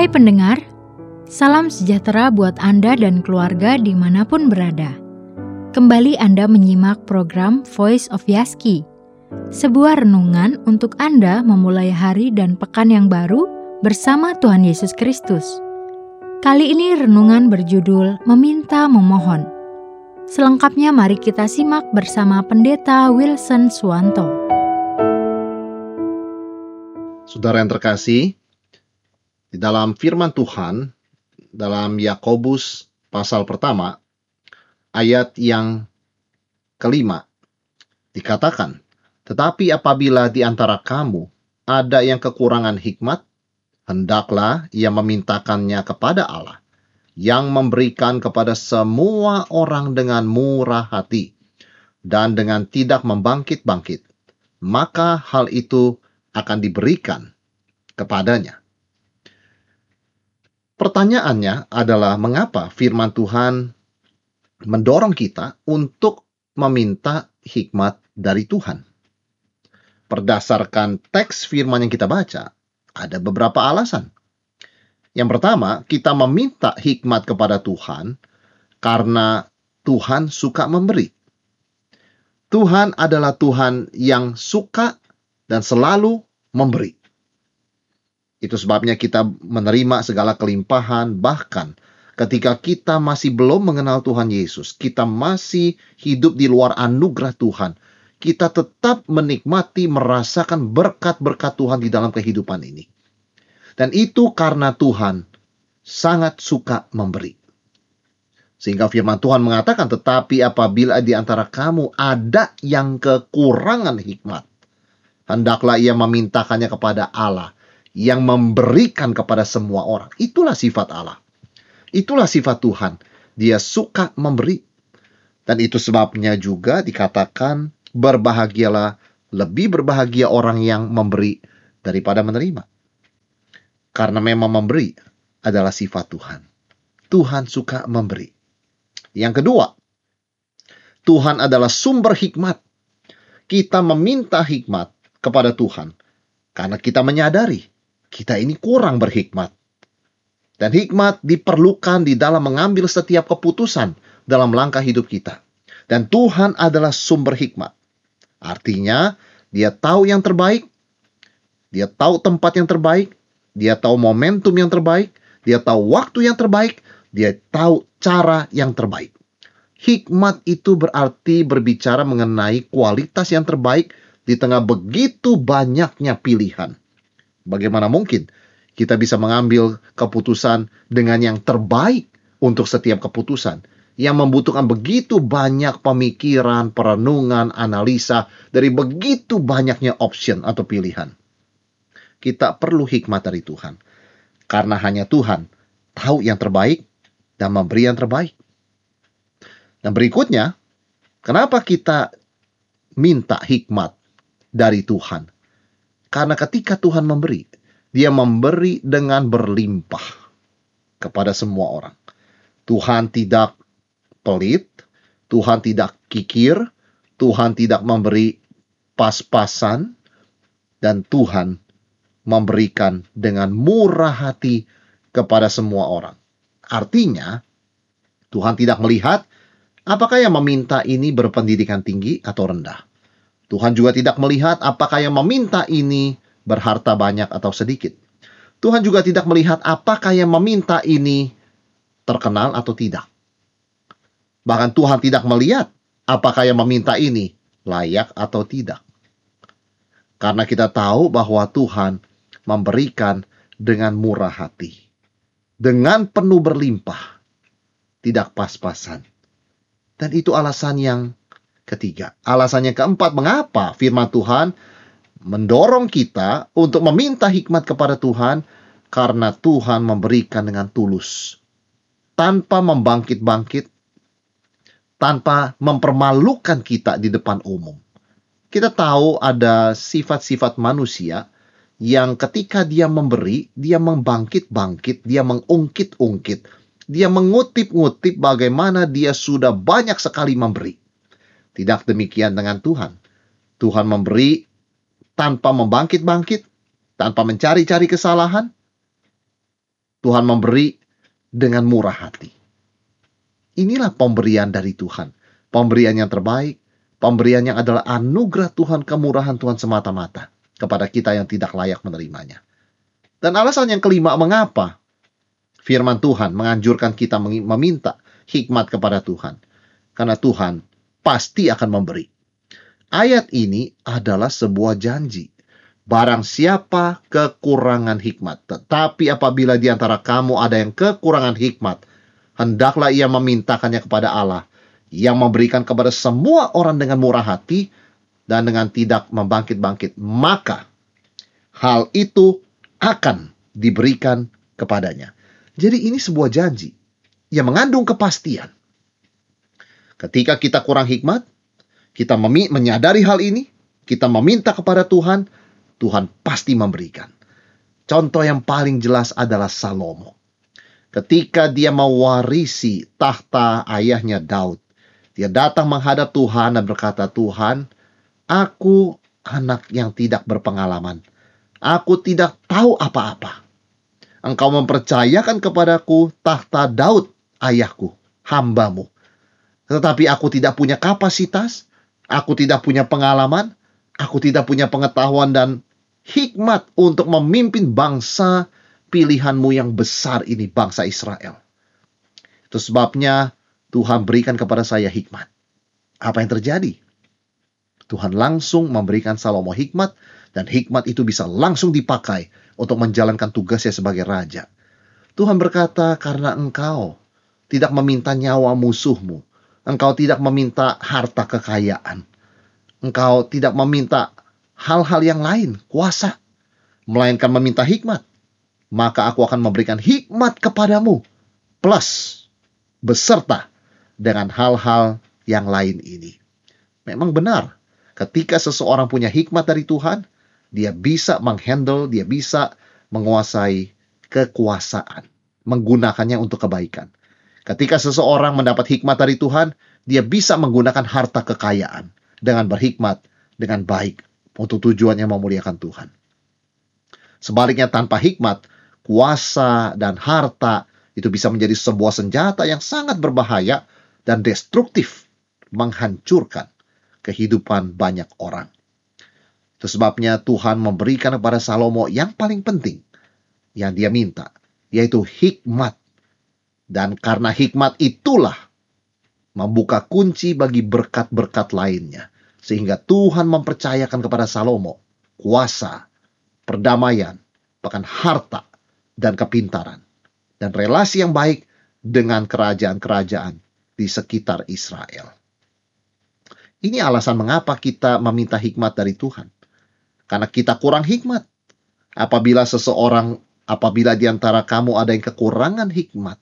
Hai pendengar, salam sejahtera buat Anda dan keluarga di mana pun berada. Kembali Anda menyimak program Voice of Yaski, sebuah renungan untuk Anda memulai hari dan pekan yang baru bersama Tuhan Yesus Kristus. Kali ini renungan berjudul Meminta Memohon. Selengkapnya mari kita simak bersama Pendeta Wilson Suwanto. Saudara yang terkasih, di dalam firman Tuhan, dalam Yakobus pasal pertama, ayat yang kelima, dikatakan, Tetapi apabila di antara kamu ada yang kekurangan hikmat, hendaklah ia memintakannya kepada Allah, yang memberikan kepada semua orang dengan murah hati, dan dengan tidak membangkit-bangkit, maka hal itu akan diberikan kepadanya. Pertanyaannya adalah mengapa firman Tuhan mendorong kita untuk meminta hikmat dari Tuhan. Berdasarkan teks firman yang kita baca, ada beberapa alasan. Yang pertama, kita meminta hikmat kepada Tuhan karena Tuhan suka memberi. Tuhan adalah Tuhan yang suka dan selalu memberi. Itu sebabnya kita menerima segala kelimpahan, bahkan ketika kita masih belum mengenal Tuhan Yesus, kita masih hidup di luar anugerah Tuhan, kita tetap menikmati, merasakan berkat-berkat Tuhan di dalam kehidupan ini. Dan itu karena Tuhan sangat suka memberi. Sehingga firman Tuhan mengatakan, tetapi apabila di antara kamu ada yang kekurangan hikmat, hendaklah ia memintakannya kepada Allah yang memberikan kepada semua orang. Itulah sifat Allah. Itulah sifat Tuhan. Dia suka memberi. Dan itu sebabnya juga dikatakan berbahagialah, lebih berbahagia orang yang memberi daripada menerima. Karena memang memberi adalah sifat Tuhan. Tuhan suka memberi. Yang kedua, Tuhan adalah sumber hikmat. Kita meminta hikmat kepada Tuhan karena kita menyadari kita ini kurang berhikmat. Dan hikmat diperlukan di dalam mengambil setiap keputusan dalam langkah hidup kita. Dan Tuhan adalah sumber hikmat. Artinya, dia tahu yang terbaik, dia tahu tempat yang terbaik, dia tahu momentum yang terbaik, dia tahu waktu yang terbaik, dia tahu cara yang terbaik. Hikmat itu berarti berbicara mengenai kualitas yang terbaik di tengah begitu banyaknya pilihan. Bagaimana mungkin kita bisa mengambil keputusan dengan yang terbaik untuk setiap keputusan yang membutuhkan begitu banyak pemikiran, perenungan, analisa dari begitu banyaknya option atau pilihan. Kita perlu hikmat dari Tuhan. Karena hanya Tuhan tahu yang terbaik dan memberi yang terbaik. Dan berikutnya, kenapa kita minta hikmat dari Tuhan? Karena ketika Tuhan memberi, dia memberi dengan berlimpah kepada semua orang. Tuhan tidak pelit, Tuhan tidak kikir, Tuhan tidak memberi pas-pasan, dan Tuhan memberikan dengan murah hati kepada semua orang. Artinya, Tuhan tidak melihat apakah yang meminta ini berpendidikan tinggi atau rendah. Tuhan juga tidak melihat apakah yang meminta ini berharta banyak atau sedikit. Tuhan juga tidak melihat apakah yang meminta ini terkenal atau tidak. Bahkan Tuhan tidak melihat apakah yang meminta ini layak atau tidak. Karena kita tahu bahwa Tuhan memberikan dengan murah hati. Dengan penuh berlimpah. Tidak pas-pasan. Dan itu alasan yang ketiga. Alasan yang keempat, mengapa firman Tuhan mendorong kita untuk meminta hikmat kepada Tuhan karena Tuhan memberikan dengan tulus. Tanpa membangkit-bangkit, tanpa mempermalukan kita di depan umum. Kita tahu ada sifat-sifat manusia yang ketika dia memberi, dia membangkit-bangkit, dia mengungkit-ungkit, dia mengutip-ngutip bagaimana dia sudah banyak sekali memberi. Tidak demikian dengan Tuhan. Tuhan memberi tanpa membangkit-bangkit, tanpa mencari-cari kesalahan. Tuhan memberi dengan murah hati. Inilah pemberian dari Tuhan. Pemberian yang terbaik, pemberian yang adalah anugerah Tuhan, kemurahan Tuhan semata-mata kepada kita yang tidak layak menerimanya. Dan alasan yang kelima, mengapa firman Tuhan menganjurkan kita meminta hikmat kepada Tuhan? Karena Tuhan pasti akan memberi. Ayat ini adalah sebuah janji. Barang siapa kekurangan hikmat, tetapi apabila di antara kamu ada yang kekurangan hikmat, hendaklah ia memintakannya kepada Allah yang memberikan kepada semua orang dengan murah hati dan dengan tidak membangkit-bangkit. Maka hal itu akan diberikan kepadanya. Jadi ini sebuah janji yang mengandung kepastian. Ketika kita kurang hikmat, kita menyadari hal ini, kita meminta kepada Tuhan, Tuhan pasti memberikan. Contoh yang paling jelas adalah Salomo ketika dia mewarisi tahta ayahnya Daud. Dia datang menghadap Tuhan dan berkata, Tuhan, aku anak yang tidak berpengalaman. Aku tidak tahu apa-apa. Engkau mempercayakan kepadaku tahta Daud, ayahku, hambamu. Tetapi aku tidak punya kapasitas, aku tidak punya pengalaman, aku tidak punya pengetahuan dan hikmat untuk memimpin bangsa pilihanmu yang besar ini bangsa Israel. Itu sebabnya Tuhan berikan kepada saya hikmat. Apa yang terjadi? Tuhan langsung memberikan Salomo hikmat dan hikmat itu bisa langsung dipakai untuk menjalankan tugasnya sebagai raja. Tuhan berkata, karena engkau tidak meminta nyawa musuhmu, engkau tidak meminta harta kekayaan, engkau tidak meminta hal-hal yang lain, kuasa, melainkan meminta hikmat maka aku akan memberikan hikmat kepadamu, plus beserta dengan hal-hal yang lain ini. Memang benar, ketika seseorang punya hikmat dari Tuhan, dia bisa menghandle, dia bisa menguasai kekuasaan, menggunakannya untuk kebaikan. Ketika seseorang mendapat hikmat dari Tuhan, dia bisa menggunakan harta kekayaan dengan berhikmat, dengan baik, untuk tujuan yang memuliakan Tuhan. Sebaliknya tanpa hikmat, kuasa, dan harta itu bisa menjadi sebuah senjata yang sangat berbahaya dan destruktif, menghancurkan kehidupan banyak orang. Itu sebabnya Tuhan memberikan kepada Salomo yang paling penting yang dia minta, yaitu hikmat. Dan karena hikmat itulah membuka kunci bagi berkat-berkat lainnya. Sehingga Tuhan mempercayakan kepada Salomo kuasa, perdamaian, bahkan harta dan kepintaran, dan relasi yang baik dengan kerajaan-kerajaan di sekitar Israel. Ini alasan mengapa kita meminta hikmat dari Tuhan. Karena kita kurang hikmat. Apabila seseorang, apabila di antara kamu ada yang kekurangan hikmat,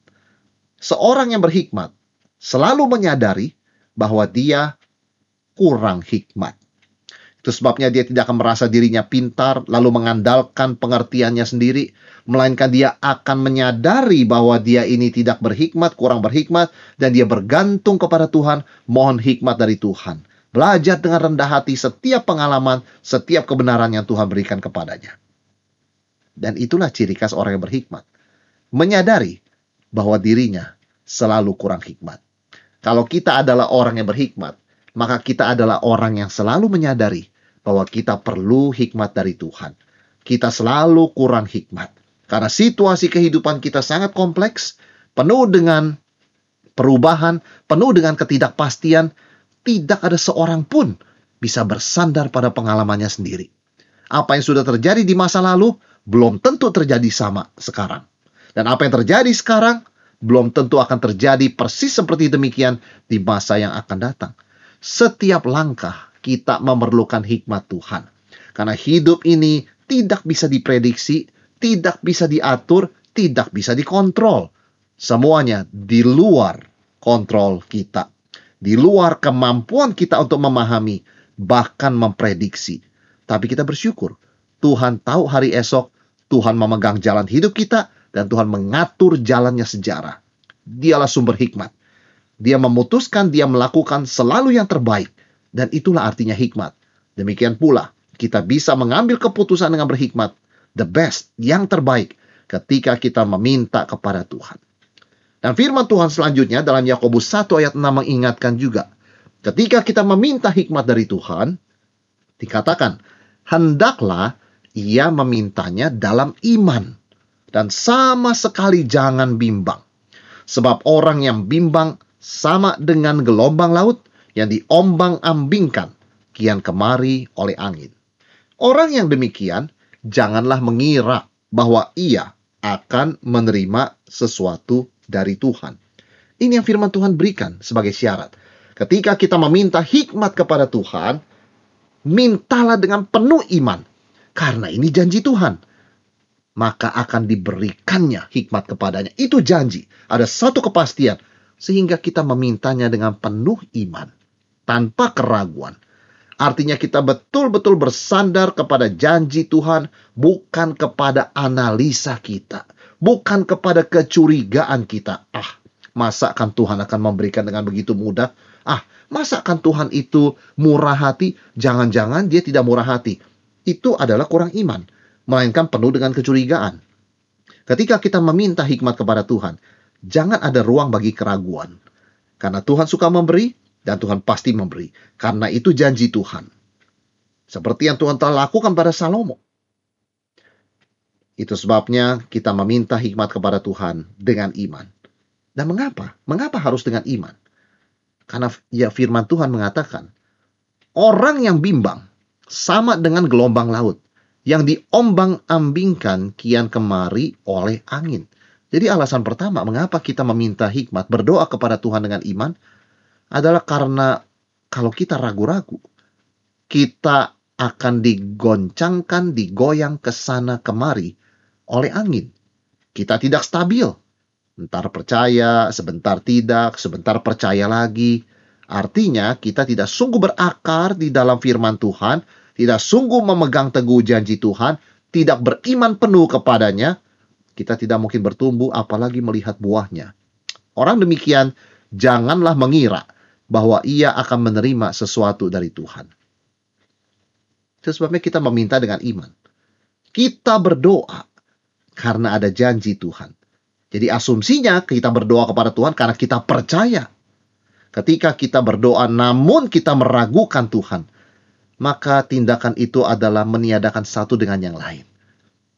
seorang yang berhikmat selalu menyadari bahwa dia kurang hikmat. Itu sebabnya dia tidak akan merasa dirinya pintar, lalu mengandalkan pengertiannya sendiri, melainkan dia akan menyadari bahwa dia ini tidak berhikmat, kurang berhikmat, dan dia bergantung kepada Tuhan, mohon hikmat dari Tuhan. Belajar dengan rendah hati setiap pengalaman, setiap kebenaran yang Tuhan berikan kepadanya. Dan itulah ciri khas orang yang berhikmat. Menyadari bahwa dirinya selalu kurang hikmat. Kalau kita adalah orang yang berhikmat, maka kita adalah orang yang selalu menyadari bahwa kita perlu hikmat dari Tuhan. Kita selalu kurang hikmat. Karena situasi kehidupan kita sangat kompleks, penuh dengan perubahan, penuh dengan ketidakpastian, tidak ada seorang pun bisa bersandar pada pengalamannya sendiri. Apa yang sudah terjadi di masa lalu belum tentu terjadi sama sekarang. Dan apa yang terjadi sekarang belum tentu akan terjadi persis seperti demikian di masa yang akan datang. Setiap langkah kita memerlukan hikmat Tuhan. Karena hidup ini tidak bisa diprediksi, tidak bisa diatur, tidak bisa dikontrol. Semuanya di luar kontrol kita. Di luar kemampuan kita untuk memahami, bahkan memprediksi. Tapi kita bersyukur, Tuhan tahu hari esok, Tuhan memegang jalan hidup kita, dan Tuhan mengatur jalannya sejarah. Dialah sumber hikmat. Dia memutuskan, dia melakukan selalu yang terbaik. Dan itulah artinya hikmat. Demikian pula, kita bisa mengambil keputusan dengan berhikmat. The best, yang terbaik. ketika kita meminta kepada Tuhan. Dan firman Tuhan selanjutnya dalam Yakobus 1 ayat 6 mengingatkan juga, ketika kita meminta hikmat dari Tuhan, dikatakan, hendaklah ia memintanya dalam iman dan sama sekali jangan bimbang. Sebab orang yang bimbang sama dengan gelombang laut yang diombang-ambingkan kian kemari oleh angin. Orang yang demikian janganlah mengira bahwa ia akan menerima sesuatu dari Tuhan. Ini yang firman Tuhan berikan sebagai syarat. Ketika kita meminta hikmat kepada Tuhan, mintalah dengan penuh iman. Karena ini janji Tuhan. Maka akan diberikannya hikmat kepadanya. Itu janji. Ada satu kepastian. Sehingga kita memintanya dengan penuh iman. Tanpa keraguan. Artinya kita betul-betul bersandar kepada janji Tuhan, bukan kepada analisa kita, bukan kepada kecurigaan kita. Ah, masa kan Tuhan akan memberikan dengan begitu mudah? Ah, masa kan Tuhan itu murah hati? Jangan-jangan dia tidak murah hati. Itu adalah kurang iman, melainkan penuh dengan kecurigaan. Ketika kita meminta hikmat kepada Tuhan, jangan ada ruang bagi keraguan. Karena Tuhan suka memberi, dan Tuhan pasti memberi. Karena itu janji Tuhan. Seperti yang Tuhan telah lakukan pada Salomo. Itu sebabnya kita meminta hikmat kepada Tuhan dengan iman. Dan mengapa? Mengapa harus dengan iman? Karena ya firman Tuhan mengatakan, orang yang bimbang sama dengan gelombang laut yang diombang-ambingkan kian kemari oleh angin. Jadi alasan pertama mengapa kita meminta hikmat, berdoa kepada Tuhan dengan iman, adalah karena kalau kita ragu-ragu, kita akan digoncangkan, digoyang ke sana kemari oleh angin. Kita tidak stabil. Sebentar percaya, sebentar tidak, sebentar percaya lagi. Artinya kita tidak sungguh berakar di dalam firman Tuhan, tidak sungguh memegang teguh janji Tuhan, tidak beriman penuh kepadanya, kita tidak mungkin bertumbuh apalagi melihat buahnya. Orang demikian janganlah mengira bahwa ia akan menerima sesuatu dari Tuhan. Itu sebabnya kita meminta dengan iman. Kita berdoa karena ada janji Tuhan. Jadi asumsinya kita berdoa kepada Tuhan karena kita percaya. Ketika kita berdoa namun kita meragukan Tuhan, maka tindakan itu adalah meniadakan satu dengan yang lain.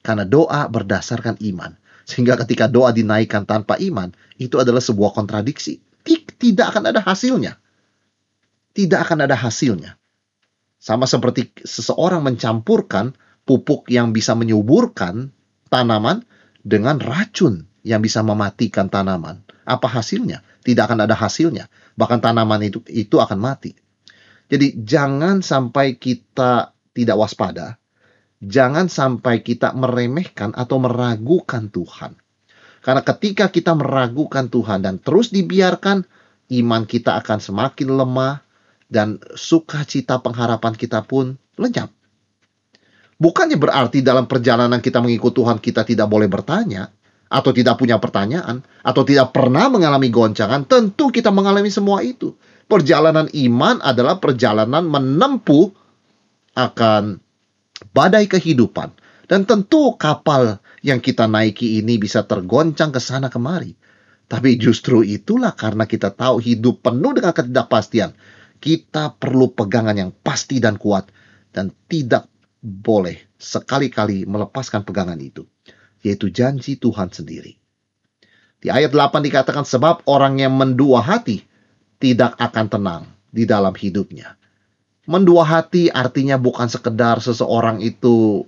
Karena doa berdasarkan iman. Sehingga ketika doa dinaikkan tanpa iman, itu adalah sebuah kontradiksi tidak akan ada hasilnya. Tidak akan ada hasilnya. Sama seperti seseorang mencampurkan pupuk yang bisa menyuburkan tanaman dengan racun yang bisa mematikan tanaman. Apa hasilnya? Tidak akan ada hasilnya. Bahkan tanaman itu itu akan mati. Jadi jangan sampai kita tidak waspada. Jangan sampai kita meremehkan atau meragukan Tuhan. Karena ketika kita meragukan Tuhan dan terus dibiarkan, iman kita akan semakin lemah dan sukacita pengharapan kita pun lenyap. Bukannya berarti dalam perjalanan kita mengikut Tuhan kita tidak boleh bertanya atau tidak punya pertanyaan atau tidak pernah mengalami goncangan, tentu kita mengalami semua itu. Perjalanan iman adalah perjalanan menempuh akan badai kehidupan dan tentu kapal yang kita naiki ini bisa tergoncang ke sana kemari. Tapi justru itulah karena kita tahu hidup penuh dengan ketidakpastian. Kita perlu pegangan yang pasti dan kuat. Dan tidak boleh sekali-kali melepaskan pegangan itu. Yaitu janji Tuhan sendiri. Di ayat 8 dikatakan sebab orang yang mendua hati tidak akan tenang di dalam hidupnya. Mendua hati artinya bukan sekedar seseorang itu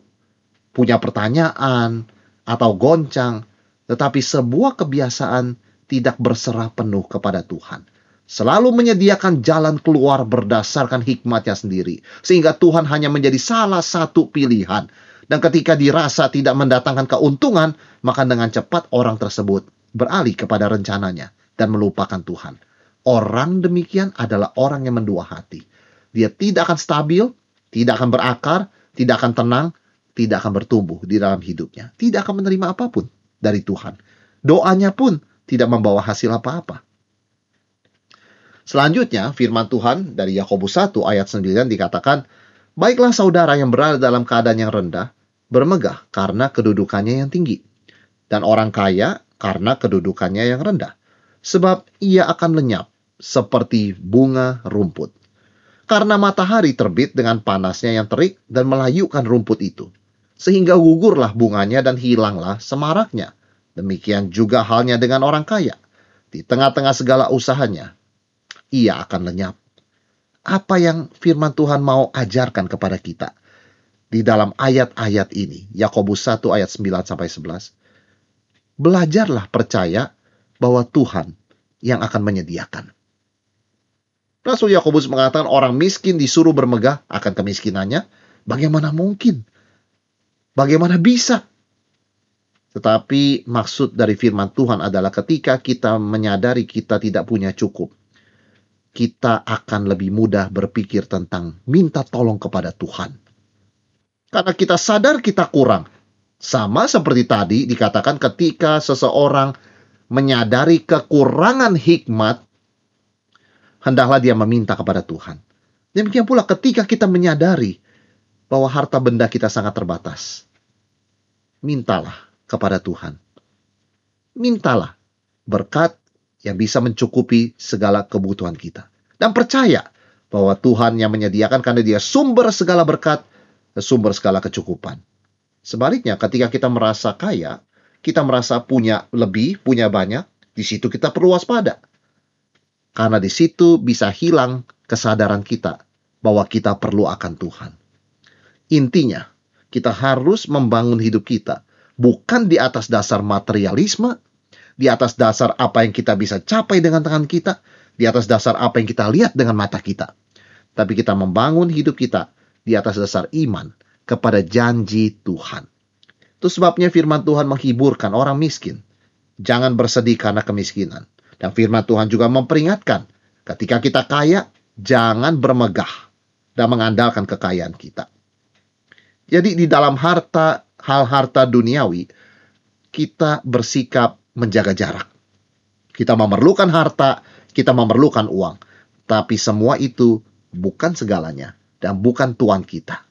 punya pertanyaan atau goncang, tetapi sebuah kebiasaan tidak berserah penuh kepada Tuhan. Selalu menyediakan jalan keluar berdasarkan hikmatnya sendiri. Sehingga Tuhan hanya menjadi salah satu pilihan. Dan ketika dirasa tidak mendatangkan keuntungan, maka dengan cepat orang tersebut beralih kepada rencananya dan melupakan Tuhan. Orang demikian adalah orang yang mendua hati. Dia tidak akan stabil, tidak akan berakar, tidak akan tenang, tidak akan bertumbuh di dalam hidupnya. Tidak akan menerima apa pun dari Tuhan. Doanya pun tidak membawa hasil apa-apa. Selanjutnya, firman Tuhan dari Yakobus 1 ayat 9 dikatakan, Baiklah saudara yang berada dalam keadaan yang rendah, bermegah karena kedudukannya yang tinggi. dan orang kaya karena kedudukannya yang rendah, sebab ia akan lenyap seperti bunga rumput. Karena matahari terbit dengan panasnya yang terik dan melayukan rumput itu, sehingga gugurlah bunganya dan hilanglah semaraknya. Demikian juga halnya dengan orang kaya. Di tengah-tengah segala usahanya, ia akan lenyap. Apa yang firman Tuhan mau ajarkan kepada kita di dalam ayat-ayat ini, Yakobus 1 ayat 9 sampai 11. Belajarlah percaya bahwa Tuhan yang akan menyediakan. Rasul Yakobus mengatakan orang miskin disuruh bermegah akan kemiskinannya. Bagaimana mungkin? Bagaimana bisa? Tetapi maksud dari firman Tuhan adalah ketika kita menyadari kita tidak punya cukup, kita akan lebih mudah berpikir tentang minta tolong kepada Tuhan. Karena kita sadar kita kurang. Sama seperti tadi dikatakan ketika seseorang menyadari kekurangan hikmat, hendaklah dia meminta kepada Tuhan. Demikian pula ketika kita menyadari bahwa harta benda kita sangat terbatas, mintalah kepada Tuhan. Mintalah berkat yang bisa mencukupi segala kebutuhan kita. Dan percaya bahwa Tuhan yang menyediakan karena dia sumber segala berkat, sumber segala kecukupan. Sebaliknya, ketika kita merasa kaya, kita merasa punya lebih, punya banyak, di situ kita perlu waspada. Karena di situ bisa hilang kesadaran kita bahwa kita perlu akan Tuhan. Intinya, kita harus membangun hidup kita bukan di atas dasar materialisme, di atas dasar apa yang kita bisa capai dengan tangan kita, di atas dasar apa yang kita lihat dengan mata kita. Tapi kita membangun hidup kita di atas dasar iman kepada janji Tuhan. Itu sebabnya firman Tuhan menghiburkan orang miskin. Jangan bersedih karena kemiskinan. Dan firman Tuhan juga memperingatkan, ketika kita kaya, jangan bermegah dan mengandalkan kekayaan kita. Jadi di dalam harta, hal harta duniawi, kita bersikap menjaga jarak. Kita memerlukan harta, kita memerlukan uang. Tapi semua itu bukan segalanya dan bukan tuan kita.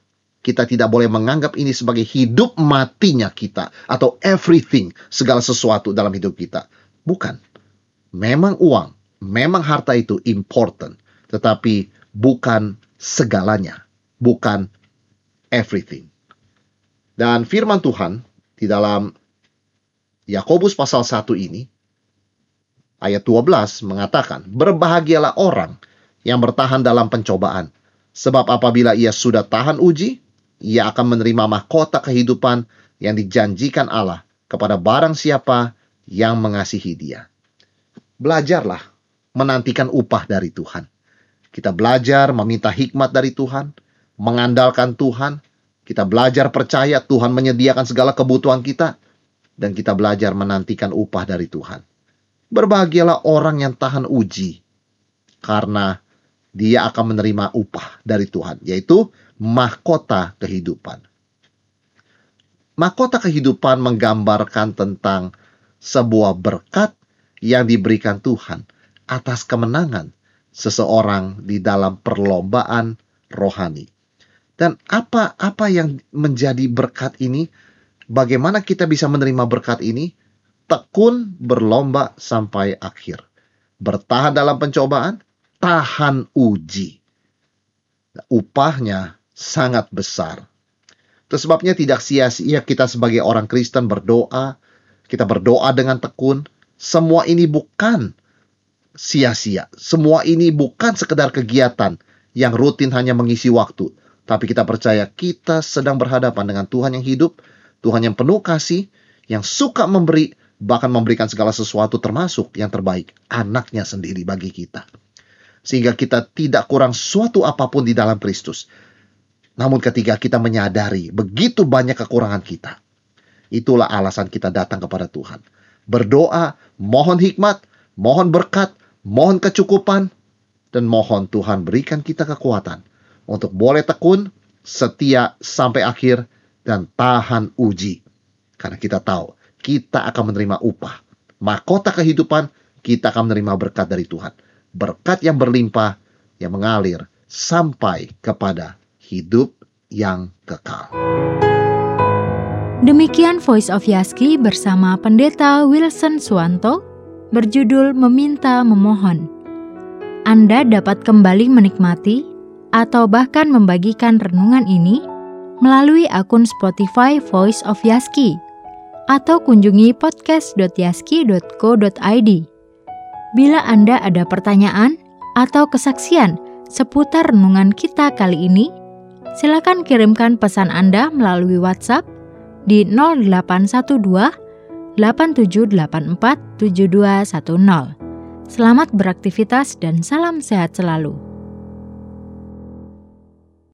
Kita tidak boleh menganggap ini sebagai hidup matinya kita atau everything, segala sesuatu dalam hidup kita. Bukan. Memang uang, memang harta itu important, tetapi bukan segalanya, bukan everything. Dan firman Tuhan di dalam Yakobus pasal 1 ini ayat 12 mengatakan, "Berbahagialah orang yang bertahan dalam pencobaan, sebab apabila ia sudah tahan uji, ia akan menerima mahkota kehidupan yang dijanjikan Allah kepada barang siapa yang mengasihi dia. Belajarlah menantikan upah dari Tuhan. Kita belajar meminta hikmat dari Tuhan, mengandalkan Tuhan, kita belajar percaya Tuhan menyediakan segala kebutuhan kita, dan kita belajar menantikan upah dari Tuhan. Berbahagialah orang yang tahan uji, karena dia akan menerima upah dari Tuhan, yaitu mahkota kehidupan. Mahkota kehidupan menggambarkan tentang sebuah berkat yang diberikan Tuhan atas kemenangan seseorang di dalam perlombaan rohani. Dan apa apa yang menjadi berkat ini? Bagaimana kita bisa menerima berkat ini? Tekun berlomba sampai akhir. Bertahan dalam pencobaan, tahan uji. Upahnya sangat besar. Itu sebabnya tidak sia-sia kita sebagai orang Kristen berdoa, kita berdoa dengan tekun. Semua ini bukan sia-sia. Semua ini bukan sekedar kegiatan yang rutin hanya mengisi waktu. Tapi kita percaya kita sedang berhadapan dengan Tuhan yang hidup, Tuhan yang penuh kasih, yang suka memberi, bahkan memberikan segala sesuatu termasuk yang terbaik, anaknya sendiri bagi kita. Sehingga kita tidak kurang suatu apa pun di dalam Kristus. Namun ketika kita menyadari begitu banyak kekurangan kita, itulah alasan kita datang kepada Tuhan. Berdoa, mohon hikmat, mohon berkat, mohon kecukupan, dan mohon Tuhan berikan kita kekuatan untuk boleh tekun, setia sampai akhir, dan tahan uji. Karena kita tahu, kita akan menerima upah. Mahkota kehidupan, kita akan menerima berkat dari Tuhan. Berkat yang berlimpah, yang mengalir sampai kepada hidup yang kekal. Demikian Voice of Yaski bersama Pendeta Wilson Suwanto berjudul Meminta Memohon. Anda dapat kembali menikmati atau bahkan membagikan renungan ini melalui akun Spotify Voice of Yaski atau kunjungi podcast.yaski.co.id. Bila Anda ada pertanyaan atau kesaksian seputar renungan kita kali ini, silakan kirimkan pesan Anda melalui WhatsApp di 0812 8784 7210. Selamat beraktivitas dan salam sehat selalu.